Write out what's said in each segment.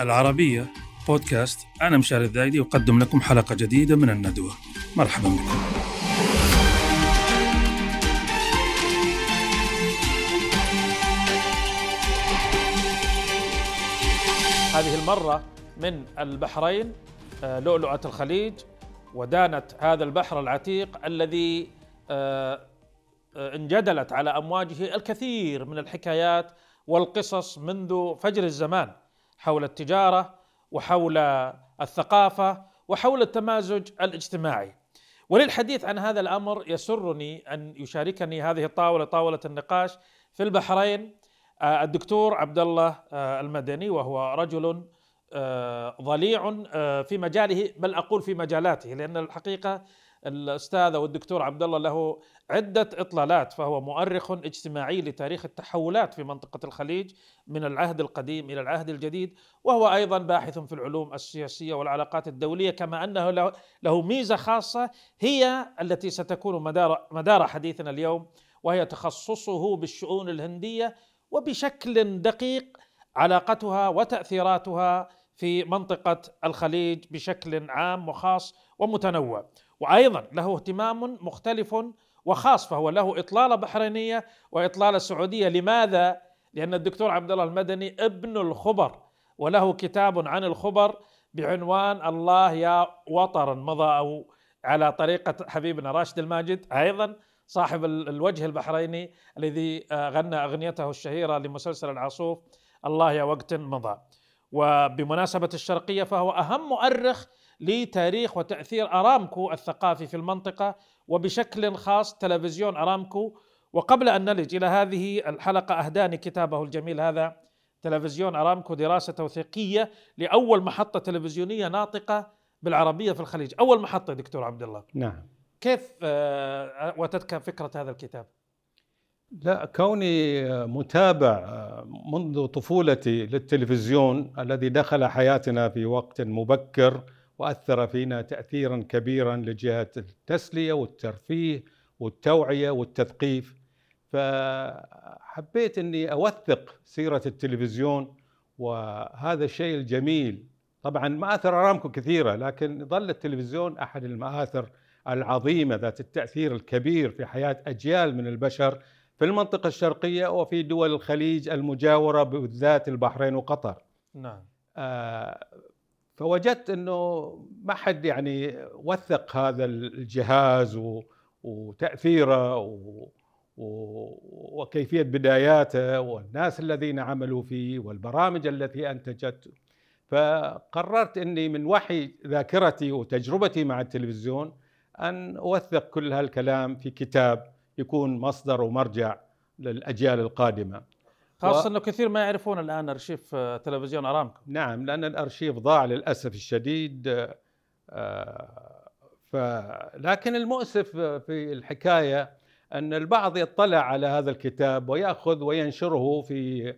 العربية بودكاست. أنا مشاري الذايدي أقدم لكم حلقة جديدة من الندوة. مرحبا بكم. هذه المرة من البحرين آه، لؤلؤة الخليج ودانت هذا البحر العتيق الذي آه، آه، انجدلت على أمواجه الكثير من الحكايات والقصص منذ فجر الزمان. حول التجارة وحول الثقافة وحول التمازج الاجتماعي. وللحديث عن هذا الأمر يسرني أن يشاركني هذه الطاولة طاولة النقاش في البحرين آه، الدكتور عبد الله آه، المدني وهو رجل ضليع في مجاله بل أقول في مجالاته لأن الحقيقة الاستاذ أو الدكتور عبد الله له عدة إطلالات فهو مؤرخ اجتماعي لتاريخ التحولات في منطقة الخليج من العهد القديم إلى العهد الجديد وهو أيضا باحث في العلوم السياسية والعلاقات الدولية كما أنه له ميزة خاصة هي التي ستكون مدار مدار حديثنا اليوم وهي تخصصه بالشؤون الهندية وبشكل دقيق علاقتها وتأثيراتها في منطقة الخليج بشكل عام وخاص ومتنوع. وأيضا له اهتمام مختلف وخاص فهو له إطلالة بحرينية وإطلالة سعودية. لماذا؟ لأن الدكتور عبد الله المدني ابن الخبر وله كتاب عن الخبر بعنوان الله يا وطرا مضى أو على طريقة حبيبنا راشد الماجد. أيضا صاحب الوجه البحريني الذي غنى أغنيته الشهيرة لمسلسل العاصوف الله يا وقت مضى. وبمناسبة الشرقية فهو أهم مؤرخ لتاريخ وتأثير أرامكو الثقافي في المنطقة وبشكل خاص تلفزيون أرامكو وقبل أن نلج إلى هذه الحلقة أهداني كتابه الجميل هذا تلفزيون أرامكو دراسة توثيقية لأول محطة تلفزيونية ناطقة بالعربية في الخليج، أول محطة دكتور عبد الله. نعم. كيف آه، وتتك فكرة هذا الكتاب؟ لا كوني متابع منذ طفولتي للتلفزيون الذي دخل حياتنا في وقت مبكر وأثر فينا تاثيرا كبيرا لجهة التسلية والترفيه والتوعية والتثقيف فحبيت إني أوثق سيرة التلفزيون وهذا الشيء الجميل طبعا مآثر ارامكو كثيره لكن ظل التلفزيون أحد المآثر العظيمة ذات التأثير الكبير في حياة أجيال من البشر في المنطقة الشرقية وفي دول الخليج المجاورة بالذات البحرين وقطر. نعم. آه فوجدت إنه ما حد يعني وثق هذا الجهاز وتأثيره وكيفية بداياته والناس الذين عملوا فيه والبرامج التي أنتجت. فقررت إني من وحي ذاكرتي وتجربتي مع التلفزيون أن أوثق كل هالكلام في كتاب يكون مصدر ومرجع للأجيال القادمة. خاصة و... إنه كثير ما يعرفون الآن أرشيف آه، تلفزيون أرامكو. نعم لأن الأرشيف ضاع للأسف الشديد آه، ف لكن المؤسف في الحكاية أن البعض يطلع على هذا الكتاب ويأخذ وينشره في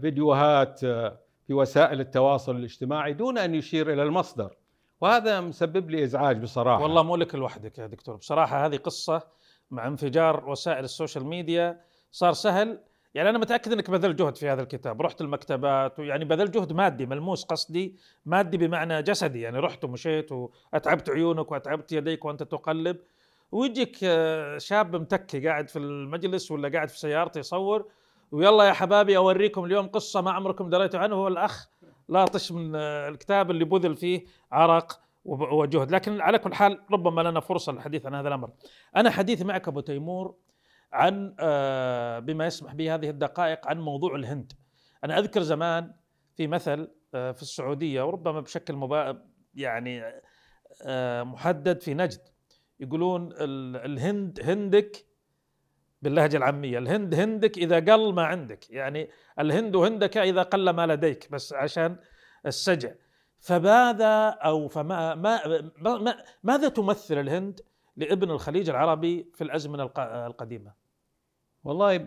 فيديوهات آه، في وسائل التواصل الاجتماعي دون أن يشير إلى المصدر. وهذا مسبب لي إزعاج بصراحة. والله مو لك لوحدك يا دكتور. بصراحة هذه قصة مع انفجار وسائل ال social media صار سهل يعني أنا متأكد إنك بذلت جهد في هذا الكتاب. رحت المكتبات ويعني بذلت جهد مادي ملموس قصدي مادي بمعنى جسدي. يعني رحت ومشيت وأتعبت عيونك وأتعبت يديك وأنت تقلب. ويجيك آه، شاب متكي قاعد في المجلس ولا قاعد في سيارته يصور ويلا يا حبابي أوريكم اليوم قصة ما عمركم دريتوا عنه. هو الأخ لاطش من آه، الكتاب اللي بذل فيه عرق وجهد. لكن على كل حال ربما لنا فرصة للحديث عن هذا الأمر. أنا حديثي معك أبو تيمور عن آه، بما يسمح به هذه الدقائق عن موضوع الهند. أنا أذكر زمان في مثل آه، في السعودية وربما بشكل مبا يعني آه، محدد في نجد. يقولون الهند هندك باللهجة العامية. الهند هندك إذا قل ما عندك. يعني الهند هندك إذا قل ما لديك بس عشان السجع. فماذا أو فما ما ما ماذا تمثل الهند لابن الخليج العربي في الأزمنة القديمة؟ والله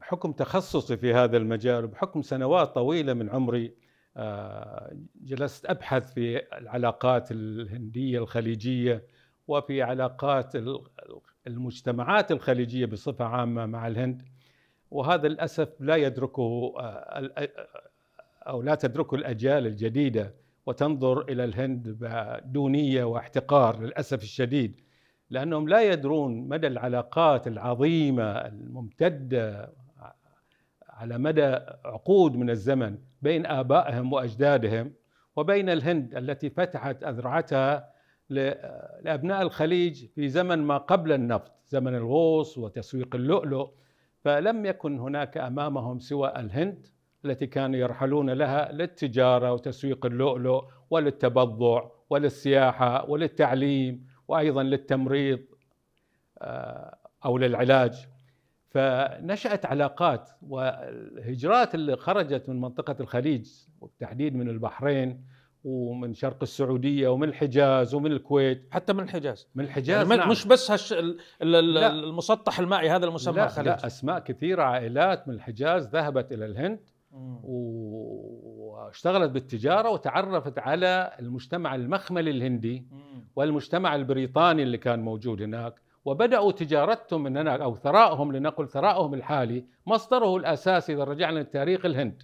بحكم تخصصي في هذا المجال وبحكم سنوات طويلة من عمري آه، جلست أبحث في العلاقات الهندية الخليجية وفي علاقات المجتمعات الخليجية بصفة عامة مع الهند. وهذا للأسف لا يدركه آه، أو لا تدركه الأجيال الجديدة وتنظر إلى الهند بدونية واحتقار للأسف الشديد. لأنهم لا يدرون مدى العلاقات العظيمة الممتدة على مدى عقود من الزمن بين آبائهم وأجدادهم وبين الهند التي فتحت أذرعتها لأبناء الخليج في زمن ما قبل النفط زمن الغوص وتسويق اللؤلؤ. فلم يكن هناك أمامهم سوى الهند التي كانوا يرحلون لها للتجارة وتسويق اللؤلؤ وللتبضع وللسياحة وللتعليم. وأيضا للتمريض آه، أو للعلاج. فنشأت علاقات والهجرات اللي خرجت من منطقة الخليج وبالتحديد من البحرين ومن شرق السعودية ومن الحجاز ومن الكويت. حتى من الحجاز. من الحجاز يعني نعم. مش بس هش المسطح المائي هذا المسمى لا الخليج. لا أسماء كثيرة عائلات من الحجاز ذهبت إلى الهند واشتغلت بالتجارة وتعرفت على المجتمع المخملي الهندي والمجتمع البريطاني اللي كان موجود هناك. وبدأوا تجارتهم من هناك أو ثرائهم لنقل ثرائهم الحالي مصدره الأساسي إذا رجعنا لتاريخ الهند.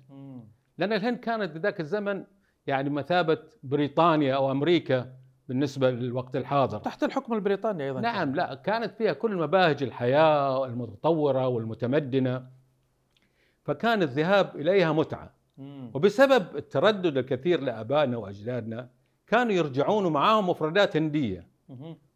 لأن الهند كانت بذاك الزمن يعني مثابة بريطانيا أو أمريكا بالنسبة للوقت الحاضر. تحت الحكم البريطاني أيضا نعم لا كانت فيها كل مباهج الحياة المتطورة والمتمدنة. فكان الذهاب إليها متعة. وبسبب التردد الكثير لآبائنا وأجدادنا كانوا يرجعون معاهم مفردات هندية.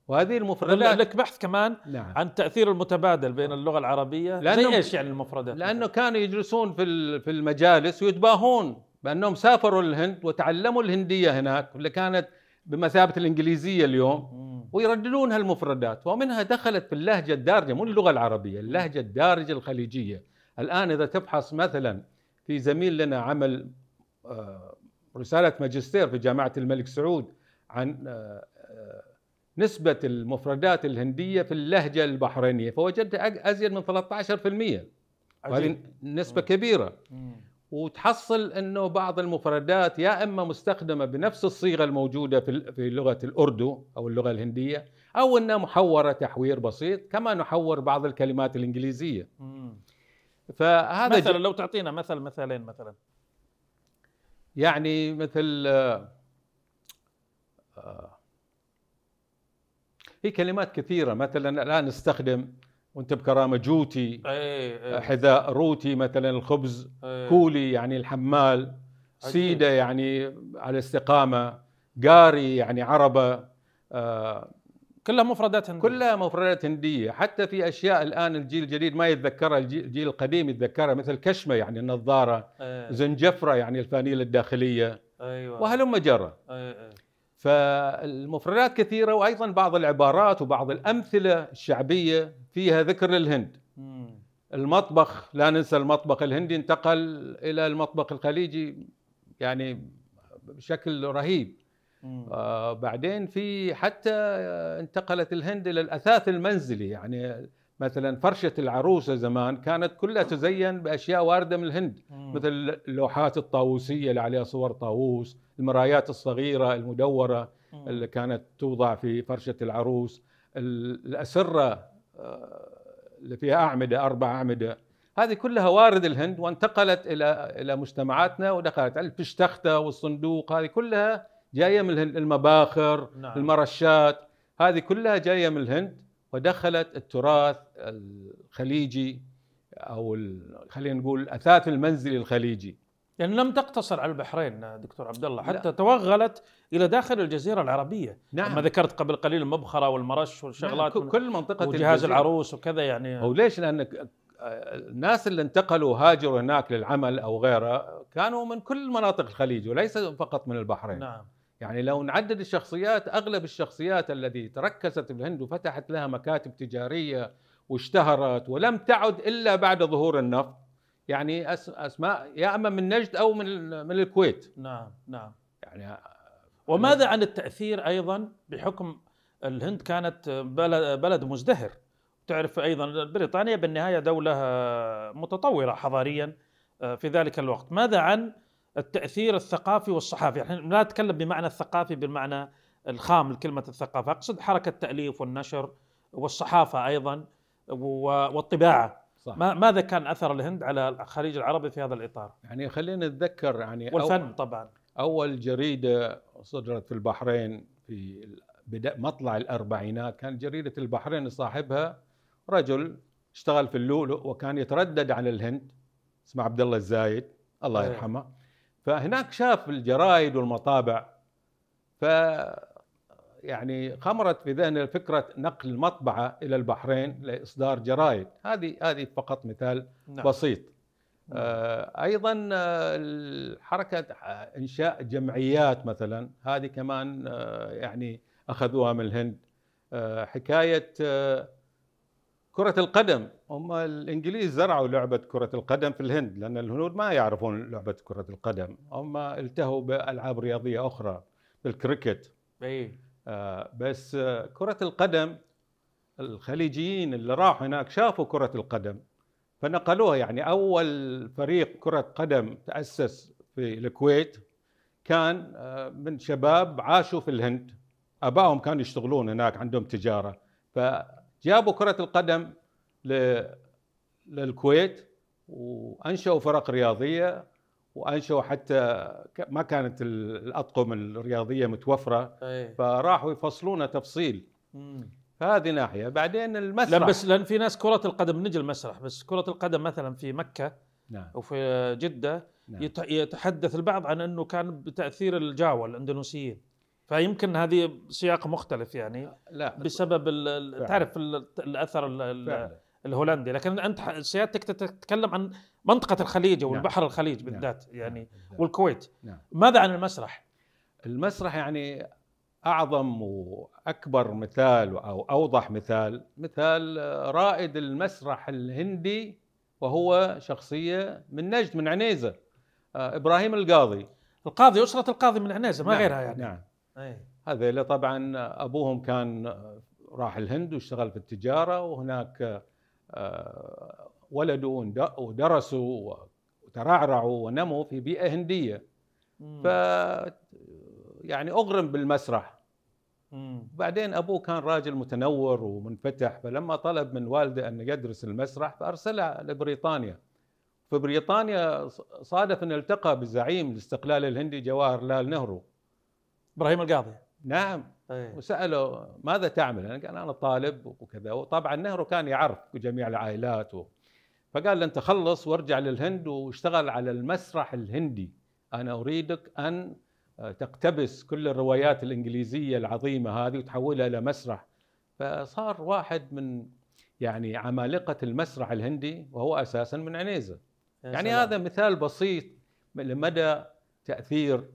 وهذه المفردات لك بحث كمان نعم. عن تأثير المتبادل بين اللغة العربية. لأنه زي إيش يعني المفردات؟ لأنه كانوا يجلسون في في المجالس ويتباهون بأنهم سافروا للهند وتعلموا الهندية هناك اللي كانت بمثابة الإنجليزية اليوم ويرددون هالمفردات. ومنها دخلت في اللهجة الدارجة مو اللغة العربية اللهجة الدارجة الخليجية. الآن إذا تبحث مثلا في زميل لنا عمل آه، رسالة ماجستير في جامعة الملك سعود عن آه، نسبة المفردات الهندية في اللهجة البحرينية فوجدت أزيد من 13% وهذه نسبة كبيرة. وتحصل إنه بعض المفردات يا إما مستخدمة بنفس الصيغة الموجودة في في لغة الأردو أو اللغة الهندية أو إنها محورة تحوير بسيط كما نحور بعض الكلمات الإنجليزية. فهذا مثلا لو تعطينا مثل مثالين مثلا يعني مثل آه, آه، في كلمات كثيرة مثلا الآن نستخدم وأنت بكرامة جوتي أي أي. حذاء روتي مثلا الخبز أي. كولي يعني الحمال سيدة يعني على استقامة قاري يعني عربة آه كلها مفردات هندية. كلها مفردات هندية. حتى في أشياء الآن الجيل الجديد ما يتذكرها الجيل القديم يتذكرها مثل كشمة يعني النظارة أيه. زنجفرة يعني الفانيله الداخلية. أيوه. وهلم جرى أيه. أيه. فالمفردات كثيرة وأيضا بعض العبارات وبعض الأمثلة الشعبية فيها ذكر للهند. المطبخ لا ننسى المطبخ الهندي انتقل إلى المطبخ الخليجي يعني بشكل رهيب. آه بعدين في حتى انتقلت الهند إلى الأثاث المنزلي. يعني مثلا فرشة العروسة زمان كانت كلها تزين بأشياء واردة من الهند. مثل اللوحات الطاووسية اللي عليها صور طاووس المرايات الصغيرة المدورة اللي كانت توضع في فرشة العروس. الأسرة آه، اللي فيها أعمدة أربع أعمدة هذه كلها وارد الهند وانتقلت إلى إلى مجتمعاتنا ودخلت. الفشتخته والصندوق هذه كلها جاية من الهند المباخر نعم. المرشات. هذه كلها جاية من الهند ودخلت التراث الخليجي أو خلينا نقول الاثاث المنزلي الخليجي. يعني لم تقتصر على البحرين دكتور عبد الله حتى لا. توغلت إلى داخل الجزيرة العربية. نعم. ما ذكرت قبل قليل المبخرة والمرش والشغلات نعم. كل منطقة وجهاز العروس وكذا يعني. هو ليش؟ لأن الناس اللي انتقلوا هاجروا هناك للعمل أو غيره كانوا من كل مناطق الخليج وليس فقط من البحرين. نعم. يعني لو نعدد الشخصيات أغلب الشخصيات التي تركزت في الهند وفتحت لها مكاتب تجارية واشتهرت ولم تعد إلا بعد ظهور النفط. يعني أسماء يا أما من نجد أو من من الكويت. نعم نعم. يعني وماذا عن التأثير أيضا بحكم الهند كانت بلد, بلد مزدهر؟ تعرف أيضا بريطانيا بالنهاية دولة متطورة حضاريا آه، في ذلك الوقت. ماذا عن التأثير الثقافي والصحافي. إحنا لا نتكلم بمعنى الثقافي بالمعنى الخام لكلمة الثقافة. أقصد حركة التأليف والنشر والصحافة أيضا والطباعة. صح. ما ماذا كان أثر الهند على الخليج العربي في هذا الإطار؟ يعني خلينا نتذكر يعني والفن طبعا. أول جريدة صدرت في البحرين في بدأ مطلع الأربعينات كان جريدة البحرين صاحبها رجل اشتغل في اللؤلؤ وكان يتردد على الهند اسمه عبد الله الزايد الله أيه. يرحمه. فهناك شاف الجرايد والمطابع. ف يعني خمرت في ذهنه فكرة نقل المطبعة إلى البحرين لإصدار جرايد. هذه هذه فقط مثال نعم. بسيط. آه، أيضا آه، الحركه آه، إنشاء جمعيات مثلا. هذه كمان آه، يعني أخذوها من الهند. آه، حكاية آه، كرة القدم. هم الإنجليز زرعوا لعبة كرة القدم في الهند لأن الهنود ما يعرفون لعبة كرة القدم. هم التهوا بألعاب رياضية أخرى بالكريكت. اي آه، بس آه، كرة القدم الخليجيين اللي راحوا هناك شافوا كرة القدم فنقلوها. يعني أول فريق كرة قدم تأسس في الكويت كان آه، من شباب عاشوا في الهند. أبائهم كانوا يشتغلون هناك عندهم تجارة. فجابوا كرة القدم للكويت وأنشأوا فرق رياضية وأنشأوا حتى ما كانت ال- الأطقم الرياضية متوفرة. اي فراحوا يفصلونه تفصيل. مم. هذه ناحية. بعدين لا المسرح بس لأن في ناس كرة القدم نجي المسرح بس كرة القدم مثلا في مكة نعم. وفي جدة نعم. يت- يتحدث البعض عن إنه كان بتأثير الجاوا الإندونيسيين. فيمكن هذه سياق مختلف يعني لا بسبب. تعرف ال- الأثر الهولندي لكن أنت سيادتك تتكلم عن منطقة الخليج أو نعم. البحر الخليج نعم. بالذات يعني نعم. والكويت نعم. ماذا عن المسرح؟ المسرح يعني أعظم وأكبر مثال أو أوضح مثال مثال رائد المسرح الهندي وهو شخصية من نجد من عنيزة آه، إبراهيم القاضي القاضي أسرة القاضي من عنيزة ما نعم، غيرها يعني نعم أي. هذا طبعا أبوهم كان راح الهند واشتغل في التجارة وهناك آه، ولدوا ودرسوا وترعرعوا ونموا في بيئة هندية مم. ف يعني أغرم بالمسرح مم. بعدين أبوه كان راجل متنور ومنفتح فلما طلب من والده أن يدرس المسرح فأرسله لبريطانيا في بريطانيا صادف أن التقى بزعيم الاستقلال الهندي جواهر لال نهرو إبراهيم القاضي. نعم. أي. وسأله ماذا تعمل؟ أنا قال أنا طالب وكذا. وطبعا نهرو كان يعرف جميع العائلات و... فقال له أنت خلص وارجع للهند واشتغل على المسرح الهندي. أنا أريدك أن تقتبس كل الروايات الإنجليزية العظيمة هذه وتحولها إلى مسرح. فصار واحد من يعني عمالقة المسرح الهندي وهو أساسا من عنيزة. يعني سلام. هذا مثال بسيط لمدى تأثير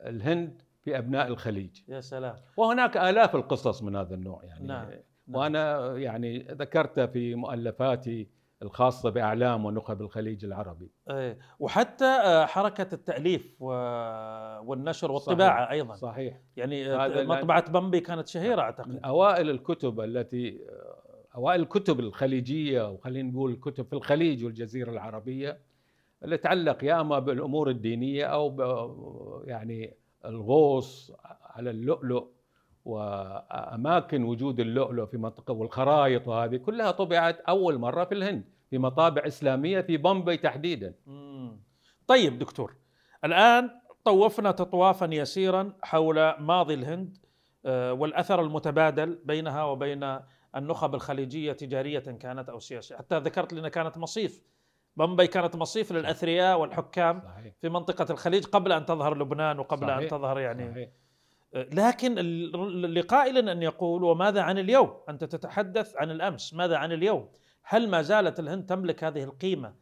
الهند في أبناء الخليج. يا سلام. وهناك آلاف القصص من هذا النوع يعني. نعم. وأنا يعني ذكرت في مؤلفاتي الخاصة بأعلام ونخب الخليج العربي. أي. وحتى آه، حركة التأليف و... والنشر والطباعة صحيح. أيضا. صحيح. يعني آه، مطبعة بمبي كانت شهيرة من أعتقد. أوائل الكتب التي أوائل الكتب الخليجية وخلينا نقول كتب في الخليج والجزيرة العربية اللي تعلق يا أما بالأمور الدينية أو ب يعني الغوص على اللؤلؤ وأماكن وجود اللؤلؤ في منطقة والخرائط وهذه كلها طبعت أول مرة في الهند في مطابع إسلامية في بومبي تحديدا. طيب دكتور الآن طوفنا تطوافا يسيرا حول ماضي الهند آه، والأثر المتبادل بينها وبين النخب الخليجية تجارية كانت أو سياسية حتى ذكرت لنا كانت مصيف بمبي كانت مصيف للأثرياء والحكام صحيح. في منطقة الخليج قبل أن تظهر لبنان وقبل أن صحيح. تظهر يعني. صحيح. لكن لقائل أن يقول وماذا عن اليوم؟ أنت تتحدث عن الأمس. ماذا عن اليوم؟ هل ما زالت الهند تملك هذه القيمة؟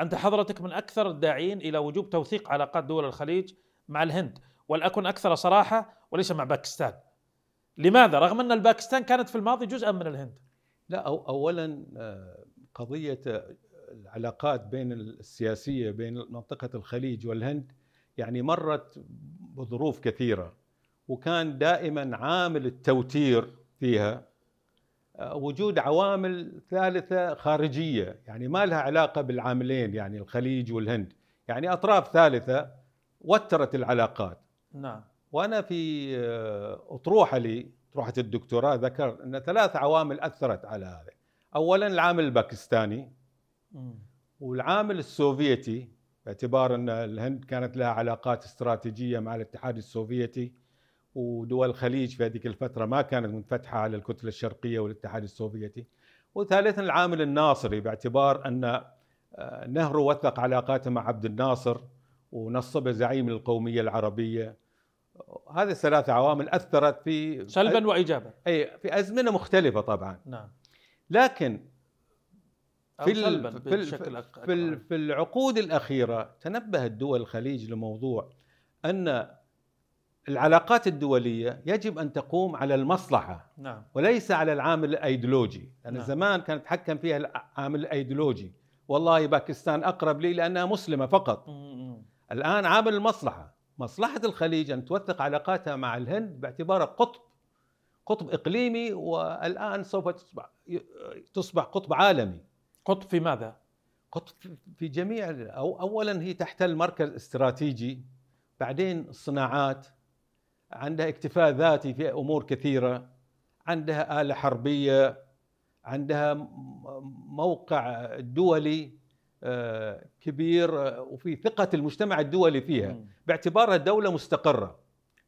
أنت حضرتك من أكثر الداعين إلى وجوب توثيق علاقات دول الخليج مع الهند. ولأكن أكثر صراحة وليس مع باكستان. لماذا؟ رغم أن الباكستان كانت في الماضي جزءا من الهند. لا أو اولا آه، قضية العلاقات بين السياسية بين منطقة الخليج والهند يعني مرت بظروف كثيرة وكان دائما عامل التوتير فيها آه، وجود عوامل ثالثة خارجية يعني ما لها علاقة بالعاملين يعني الخليج والهند يعني أطراف ثالثة وترت العلاقات نعم وأنا في آه، أطروحة لي أطروحة الدكتوراه ذكرت أن ثلاث عوامل أثرت على هذا. اولا العامل الباكستاني. والعامل السوفيتي باعتبار أن الهند كانت لها علاقات استراتيجية مع الاتحاد السوفيتي ودول الخليج في هذيك الفترة ما كانت منفتحة على الكتله الشرقية والاتحاد السوفيتي. وثالثا العامل الناصري باعتبار أن آه، نهرو وثق علاقاته مع عبد الناصر ونصبه زعيم القومية العربية. هذه الثلاث عوامل أثرت في سلبا وايجابا. أي في أزمنة مختلفة طبعا. نعم. لكن في سلبا في بشكل في العقود الأخيرة تنبهت دول الخليج لموضوع أن العلاقات الدولية يجب أن تقوم على المصلحة نعم. وليس على العامل الأيديولوجي. لأن نعم. زمان كان يتحكم فيها العامل الأيديولوجي. والله باكستان أقرب لي لأنها مسلمة فقط. مم. الآن عامل المصلحة. مصلحة الخليج أن توثق علاقاتها مع الهند باعتبارها قطب قطب إقليمي والآن سوف تصبح تصبح قطب عالمي. قطب في ماذا؟ قطب في جميع أو اولا هي تحتل مركز استراتيجي بعدين الصناعات عندها اكتفاء ذاتي في أمور كثيرة عندها آلة حربية عندها موقع دولي آه، كبير آه، وفي ثقة المجتمع الدولي فيها. باعتبارها دولة مستقرة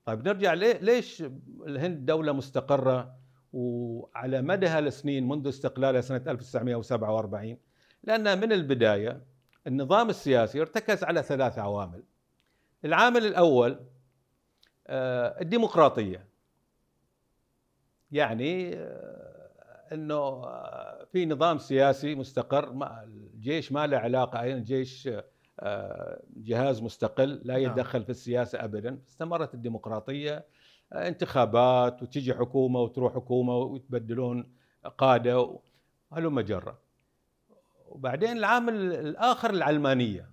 طيب نرجع ليه- ليش الهند دولة مستقرة وعلى مدى هالسنين منذ استقلالها سنة 1947 لأن من البداية النظام السياسي ارتكز على ثلاث عوامل. العامل الأول آه، الديمقراطية. يعني آه، إنه آه، في نظام سياسي مستقر ما الجيش ما له علاقة أيضا الجيش جهاز مستقل لا نعم. يتدخل في السياسة ابدا. استمرت الديمقراطية. آه، انتخابات وتجي حكومة وتروح حكومة ويتبدلون قادة هلم جرا وبعدين العامل الآخر العلمانية.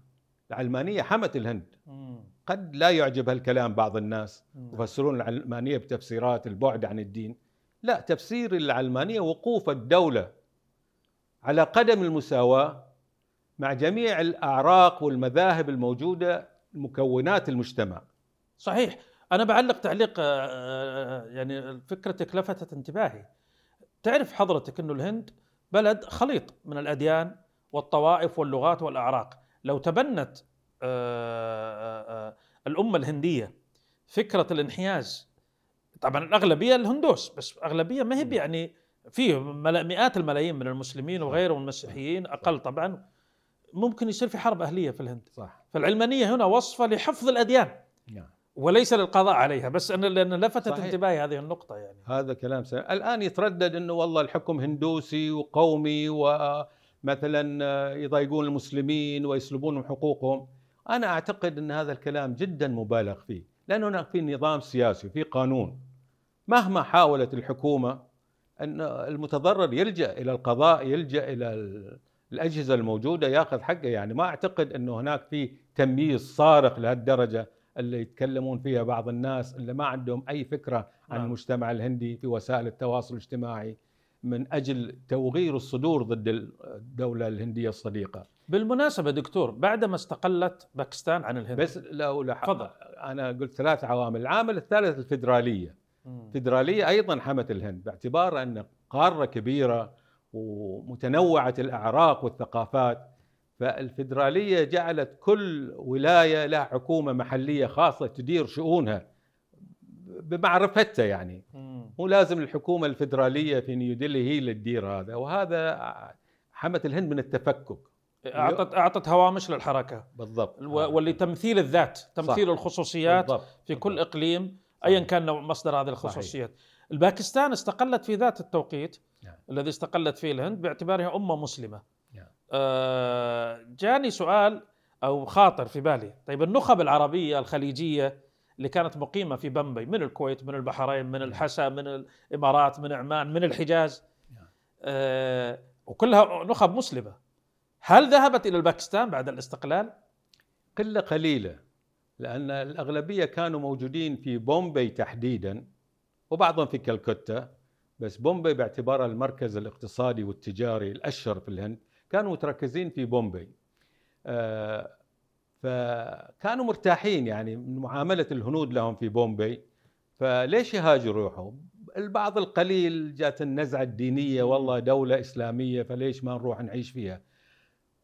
العلمانية حمت الهند. قد لا يعجب هالكلام بعض الناس. يفسرون العلمانية بتفسيرات البعد عن الدين. لا تفسير العلمانية وقوف الدولة على قدم المساواة مع جميع الأعراق والمذاهب الموجودة مكونات المجتمع. صحيح. أنا بعلق تعليق آه، آه، يعني فكرتك لفتت انتباهي. تعرف حضرتك إنه الهند بلد خليط من الأديان والطوائف واللغات والأعراق. لو تبنت آه، الأمة الهندية فكرة الانحياز طبعا الأغلبية الهندوس بس أغلبية ما هي. يعني فيه ملا- مئات الملايين من المسلمين وغيرهم المسيحيين أقل طبعا ممكن يصير في حرب أهلية في الهند. صح. فالعلمانية هنا وصفة لحفظ الأديان. نعم. وليس للقضاء عليها بس أنا لأن لفتت صحيح. انتباهي هذه النقطة يعني. هذا كلام سنة. الآن يتردد إنه والله الحكم هندوسي وقومي ومثلا يضايقون المسلمين ويسلبونهم حقوقهم. أنا أعتقد إن هذا الكلام جدا مبالغ فيه لأن هناك في نظام سياسي وفي قانون. مهما حاولت الحكومة أن المتضرر يلجأ إلى القضاء يلجأ إلى ال- الأجهزة الموجودة يأخذ حقه. يعني ما أعتقد إنه هناك في تمييز صارخ لهالدرجة. اللي يتكلمون فيها بعض الناس اللي ما عندهم أي فكرة عن نعم. المجتمع الهندي في وسائل التواصل الاجتماعي من أجل توغير الصدور ضد الدولة الهندية الصديقة بالمناسبة دكتور بعدما استقلت باكستان عن الهند بس لو. تفضل. أنا قلت ثلاث عوامل العامل الثالث الفدراليه مم. الفدراليه أيضا حمت الهند باعتبار أن قارة كبيرة ومتنوعة الأعراق والثقافات فالفدرالية جعلت كل ولاية لها حكومة محلية خاصة تدير شؤونها بمعرفتها يعني. مو لازم الحكومة الفدرالية في نيودلهي هي اللي تدير هذا وهذا حمت الهند من التفكك أعطت أعطت هوامش للحركة بالضبط واللي تمثيل الذات تمثيل الخصوصيات بالضبط. في كل بالضبط. إقليم صحيح. أيا كان نوع- مصدر هذه الخصوصيات الباكستان استقلت في ذات التوقيت نعم. الذي استقلت فيه الهند باعتبارها أمة مسلمة نعم. آه، جاني سؤال أو خاطر في بالي طيب النخب العربية الخليجية اللي كانت مقيمة في بمبي من الكويت من البحرين من الحسا من الإمارات من عمان من الحجاز نعم. آه، وكلها نخب مسلمة هل ذهبت إلى الباكستان بعد الاستقلال؟ قلة قليلة لأن الأغلبية كانوا موجودين في بومبي تحديدا وبعضهم في كلكتة بس بومبي باعتبارها المركز الاقتصادي والتجاري الأشهر في الهند كانوا متركزين في بومبي. آه، فكانوا مرتاحين يعني من معاملة الهنود لهم في بومبي. فليش يهاجروا يروحوا البعض القليل جات النزعة الدينية والله دولة إسلامية فليش ما نروح نعيش فيها؟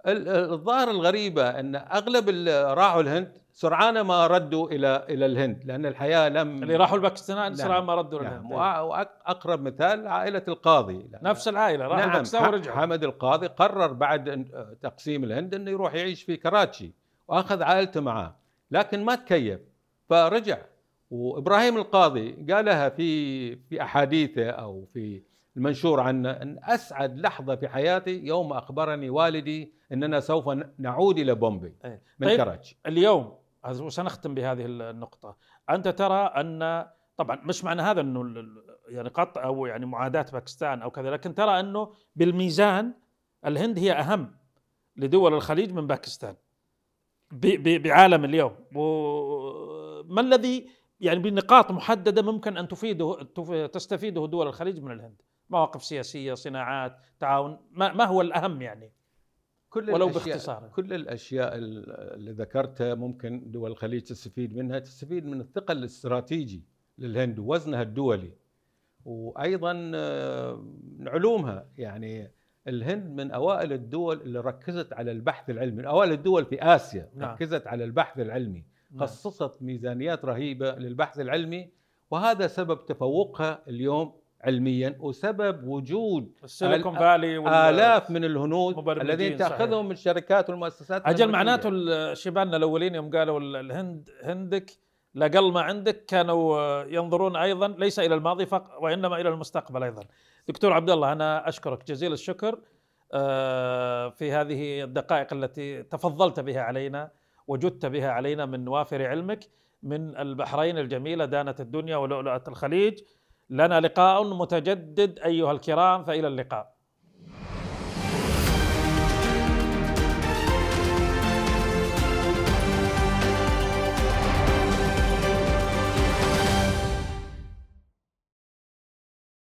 الظاهر الغريبة إن أغلب اللي راحوا الهند سرعان ما ردوا إلى إلى الهند لأن الحياة لم اللي راحوا الباكستان نعم. سرعان ما ردوا نعم. للهند. وأقرب مثال عائلة القاضي. نفس العائلة راحوا نعم. الباكستان ورجعوا. حمد القاضي قرر بعد أن- تقسيم الهند إنه يروح يعيش في كراتشي وأخذ عائلته معاه لكن ما تكيف فرجع. وإبراهيم القاضي قالها في في أحاديثه أو في المنشور عنه أن أسعد لحظة في حياتي يوم أخبرني والدي أننا سوف نعود إلى بومبي إيه. من طيب، كراتشي اليوم وسنختم بهذه النقطة. أنت ترى أن طبعا مش معنى هذا أنه يعني قطع أو يعني معاداة باكستان أو كذا لكن ترى أنه بالميزان الهند هي أهم لدول الخليج من باكستان بعالم اليوم. وما الذي يعني بنقاط محددة ممكن أن تفيده تف- تستفيده دول الخليج من الهند؟ مواقف سياسية صناعات تعاون ما, ما هو الأهم يعني كل ولو الأشياء- باختصار. كل الأشياء ال- اللي ذكرتها ممكن دول الخليج تستفيد منها تستفيد من الثقل الاستراتيجي للهند ووزنها الدولي وأيضا آه، علومها يعني الهند من أوائل الدول اللي ركزت على البحث العلمي من أوائل الدول في آسيا نعم. ركزت على البحث العلمي نعم. خصصت ميزانيات رهيبة للبحث العلمي وهذا سبب تفوقها اليوم علميا وسبب وجود السيليكون فالي آلاف من الهنود الذين صحيح. تأخذهم من الشركات والمؤسسات أجل. معناته شبابنا الأولين يوم قالوا ال- الهند هندك لاقل ما عندك كانوا ينظرون أيضا ليس إلى الماضي فقط وإنما إلى المستقبل أيضا. دكتور عبد الله أنا أشكرك جزيل الشكر آه، في هذه الدقائق التي تفضلت بها علينا وجدت بها علينا من وافر علمك من البحرين الجميلة دانه الدنيا ولؤلؤة الخليج لنا لقاء متجدد أيها الكرام فإلى اللقاء.